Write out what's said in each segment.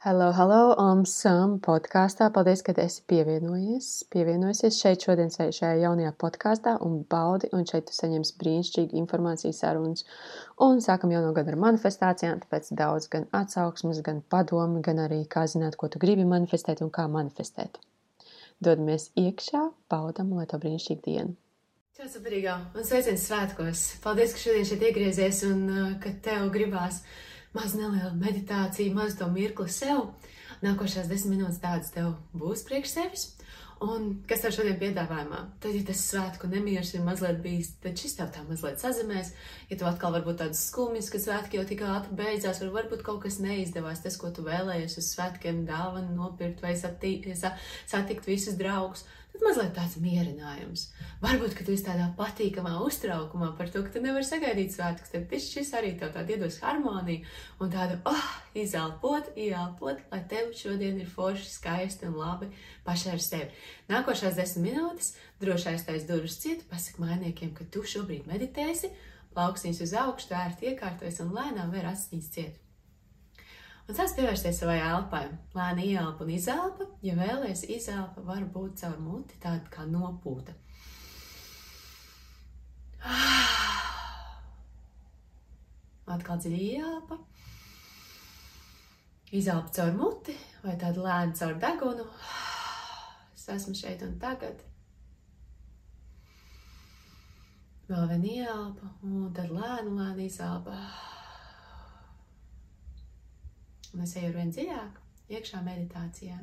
Hello, hello, um, Sam podkāstā. Paldies, ka esi pievienojies. Pievienojusies šeit šodien šajā jaunajā podkāstā un baudi, un šeit tu saņemsi brīnišķīgu informāciju sarunas. Un sākam jauno gadu ar manifestācijām, tāpēc daudz gan atsauksmes, gan padomi, gan arī kā zināt, ko tu gribi manifestēt un kā manifestēt. Dodamies iekšā, baudam, lai tev brīnišķīga diena. Čau, superīgā, un sveiciens svētkos! Paldies, ka šodien šeit iegriezies un uh, ka tev gribās maz neliela meditācija, maz to mirkli sev. Nākošās desmit minūtes tādas tev būs priekš sevis. Un kas tev šodien piedāvājumā? Tad, ja tas svētku nemieris ir mazliet bijis, tad šis tev tā mazliet sazemēs. Ja tu atkal varbūt tāds skumjas, ka svētki jau tik ātri beidzās, vai varbūt kaut kas neizdevās, tas, ko tu vēlējies uz svētkiem dāvanu nopirkt vai satikt, satikt visus draugus, tad mazliet tāds mierinājums. Varbūt, ka tu esi tādā patīkamā uztraukumā par to, ka tu nevari sagaidīt svētkus, tad šis arī tev tādu iedos harmoniju un tādu, oh, izelpot, ieelpot, lai tev šodien ir forši, skaisti un labi pašai ar sevi. Nākošās desmit minūtes droši aiztais durvis ciet, pasaka mainiekiem, ka tu šobrīd meditēsi, plauksnīs uz augšu, vērt iekārtojas un lēnām vēr asņīs ciet. Un sāc pievērsties savai elpai. Lēni ieelpa un izelpa. Ja vēlaties, izelpa var būt caur muti, tāda kā nopūta. Atkal dziļi ieelpa. Izelpa caur muti vai tādu lēnu caur degunu. Es esmu šeit un tagad. Vēl vien ieelpa un tad lēnu, lēni izelpa. Un es eju ar vien dziļāk, iekšā meditācijā.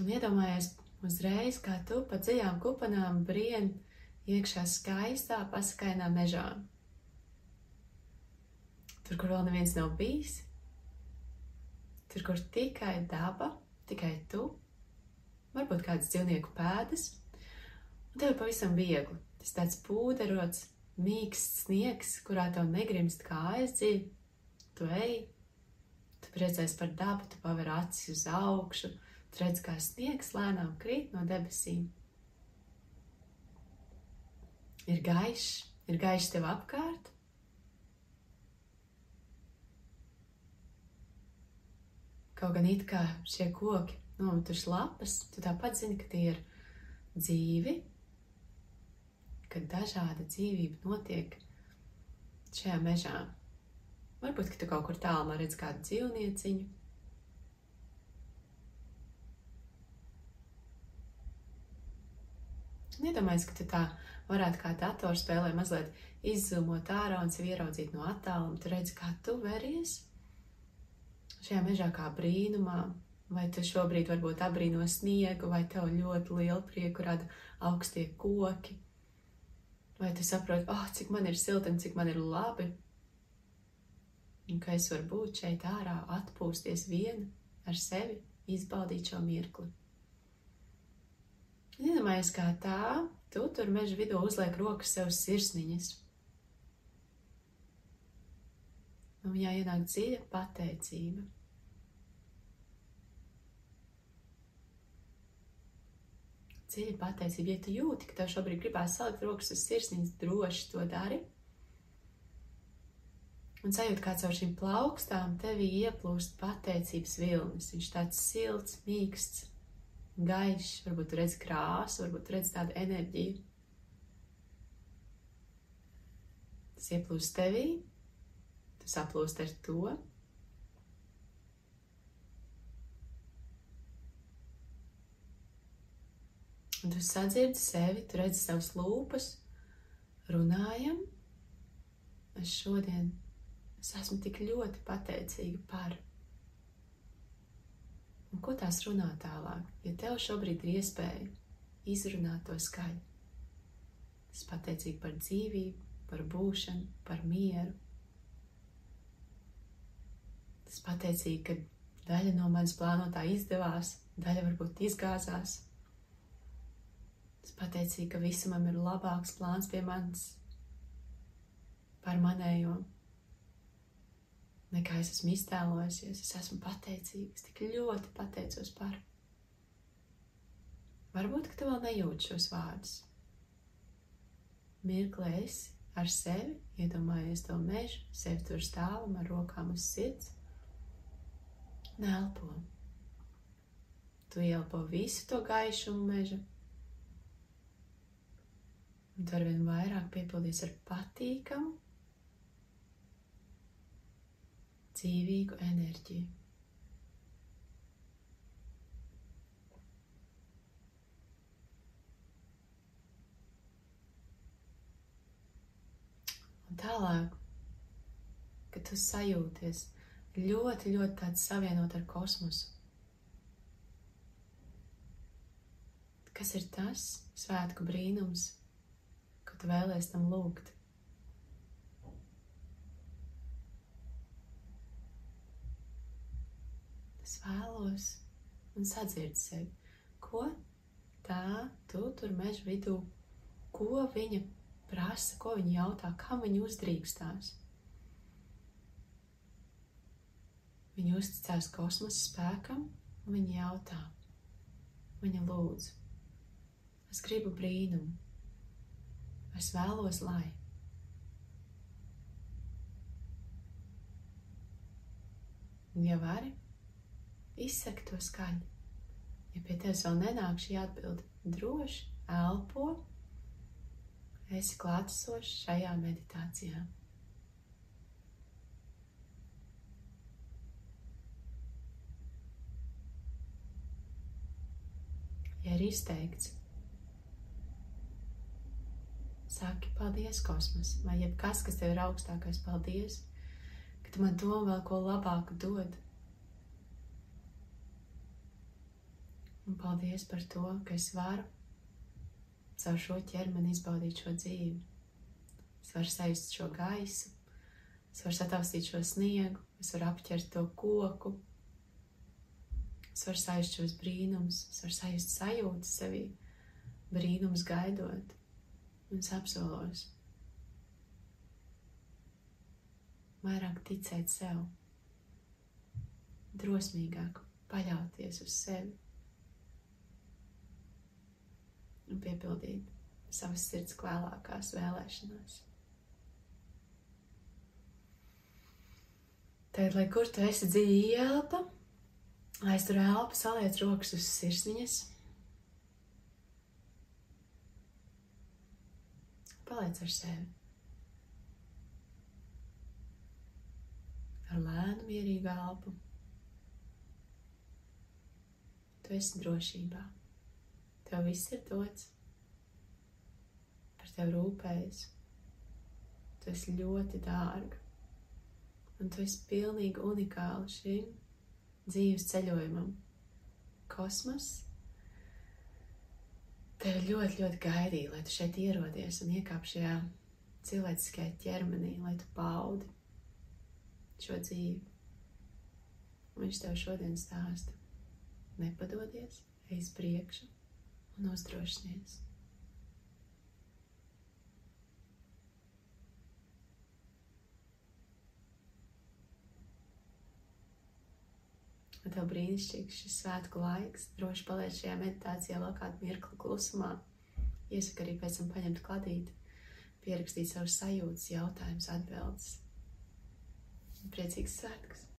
Un iedomājies uzreiz, kā tu pa dziļām kupanām brien iekšā skaistā, paskainā mežā. Tur, kur vēl neviens nav bijis, tur, kur tikai daba, tikai tu, varbūt kādas dzīvnieku pēdas, un tev ir pavisam viegli. Tas tāds pūderots, mīksts sniegs, kurā tev negrimst kājas dziļi. Tu ej, tu priecājies par dabu, tu paver acis uz augšu, tu redz, kā sniegs lēnām krīt no debesīm. Ir gaišs, ir gaišs tev apkārt. Kaut gan it kā šie koki nometuši lapas, tu tāpat zini, ka tie ir dzīvi, ka dažāda dzīvība notiek šajā mežā. Varbūt, ka tu kaut kur tālumā redz kādu dzīvnieciņu. Iedomājies, ka tu tā varētu kā datorspēlē mazliet izzumot ārā un sevi ieraudzīt no attāluma. Tu redzi, kā tu veries šajā mežā kā brīnumā, vai tu šobrīd varbūt abrīno sniegu, vai tev ļoti lielu prieku rada augstie koki Vai tu saproti, oh, cik man ir silti un cik man ir labi? Un ka es varu būt šeit ārā, atpūsties viena ar sevi, izbaudīt šo mirkli. Iedomājies, kā tā, tu tur meža vidū uzliek rokas sev sirsniņas. Un viņā ienāk dziļa pateicība. dziļa pateicība. Ja tu jūti, ka tev šobrīd gribās salikt rokas uz sirsniņas, droši to dari. Un sajūt, kā caur šīm plaukstām tevī ieplūst pateicības vilnis. Viņš tāds silts, mīksts, gaišs, varbūt redz krāsu, varbūt redz tādu enerģiju. Tas ieplūst tevī, tu saplūst ar to, Un tu sadzirdi sevi, tu redzi savas lūpas, runājam. Es šodien es esmu tik ļoti pateicīga par. Un ko tās runā tālāk? Ja tev šobrīd ir iespēja izrunāt to skaļi, es pateicīga par dzīvību, par būšanu, par mieru. Es pateicīga, ka daļa no manas plānotā izdevās, daļa varbūt izgāzās, Es pateicīju, ka visam ir labāks plāns pie manis par manējo, nekā es esmu iztēlojusies. Es esmu pateicīgs, tik ļoti pateicos par. Varbūt, ka tu vēl nejūti šos vārdus. Mirklē esi ar sevi, iedomājies to mežu, sevi tur stāvam ar rokām uz sirds. Nelpo. Tu ielpo visu to gaišumu meža. Un tu arvien vairāk piepildīs ar patīkamu, dzīvīgu enerģiju. Un tālāk, kad tu sajūties ļoti, ļoti tāds savienot ar kosmosu. Kas ir tas svētku brīnums, ko tu vēlēsies tam lūgt? Es vēlos un sadzird sevi, ko tā tu tur meža vidū, ko viņa prasa, ko viņa jautā, kam viņa uzdrīkstās. Viņa uzticās kosmosa spēkam, un viņa jautā, viņa lūdz. Es gribu brīnumu, es vēlos, lai. Un, ja vari, izsaki to skaļi. Ja pie tevis vēl nenāk šī atbilde, droši elpo, esi klātesošs šajā meditācijā. Ja ir izteikts, saki paldies kosmos, vai jebkas, kas tev ir augstākais paldies, ka tu man to vēl ko labāku dod. Un paldies par to, ka es varu caur šo ķermeni izbaudīt šo dzīvi. Es varu sajust šo gaisu, es varu sataustīt šo sniegu, es varu apķert to koku, es varu sajust šos brīnumus, es varu sajust sajūtu sevī, brīnums gaidot, un es apsolos. Vairāk ticēt sev, drosmīgāk paļauties uz sevi. Un piepildīt savas sirds klēlākās vēlēšanās. Tad, lai kur tu esi dziļi ielpa, lai es tur elpu, saliec rokas uz sirsniņas. Paliec ar sevi. Ar lēnu, mierīgu elpu. Tu esi drošībā. Tev viss ir dots, par tevi rūpējas. Tu esi ļoti dārga, un tu esi pilnīgi unikāla šim dzīves ceļojumam. Kosmos tevi ļoti, ļoti gaidīja, lai tu šeit ierodies un iekāp šajā cilvēciskajā ķermenī, lai tu paudi šo dzīvi. Un viņš tev šodien stāsta: nepadodies, ej uz priekšu un uzdrošinies. Un tev brīnišķīgs šis svētku laiks. Droši paliec šajā meditācijā vēl kādu mirkli klusumā. Iesaku arī pēc tam paņemt kladīti, pierakstīt savus sajūtas, jautājumus, atbildes. Priecīgs svētkus!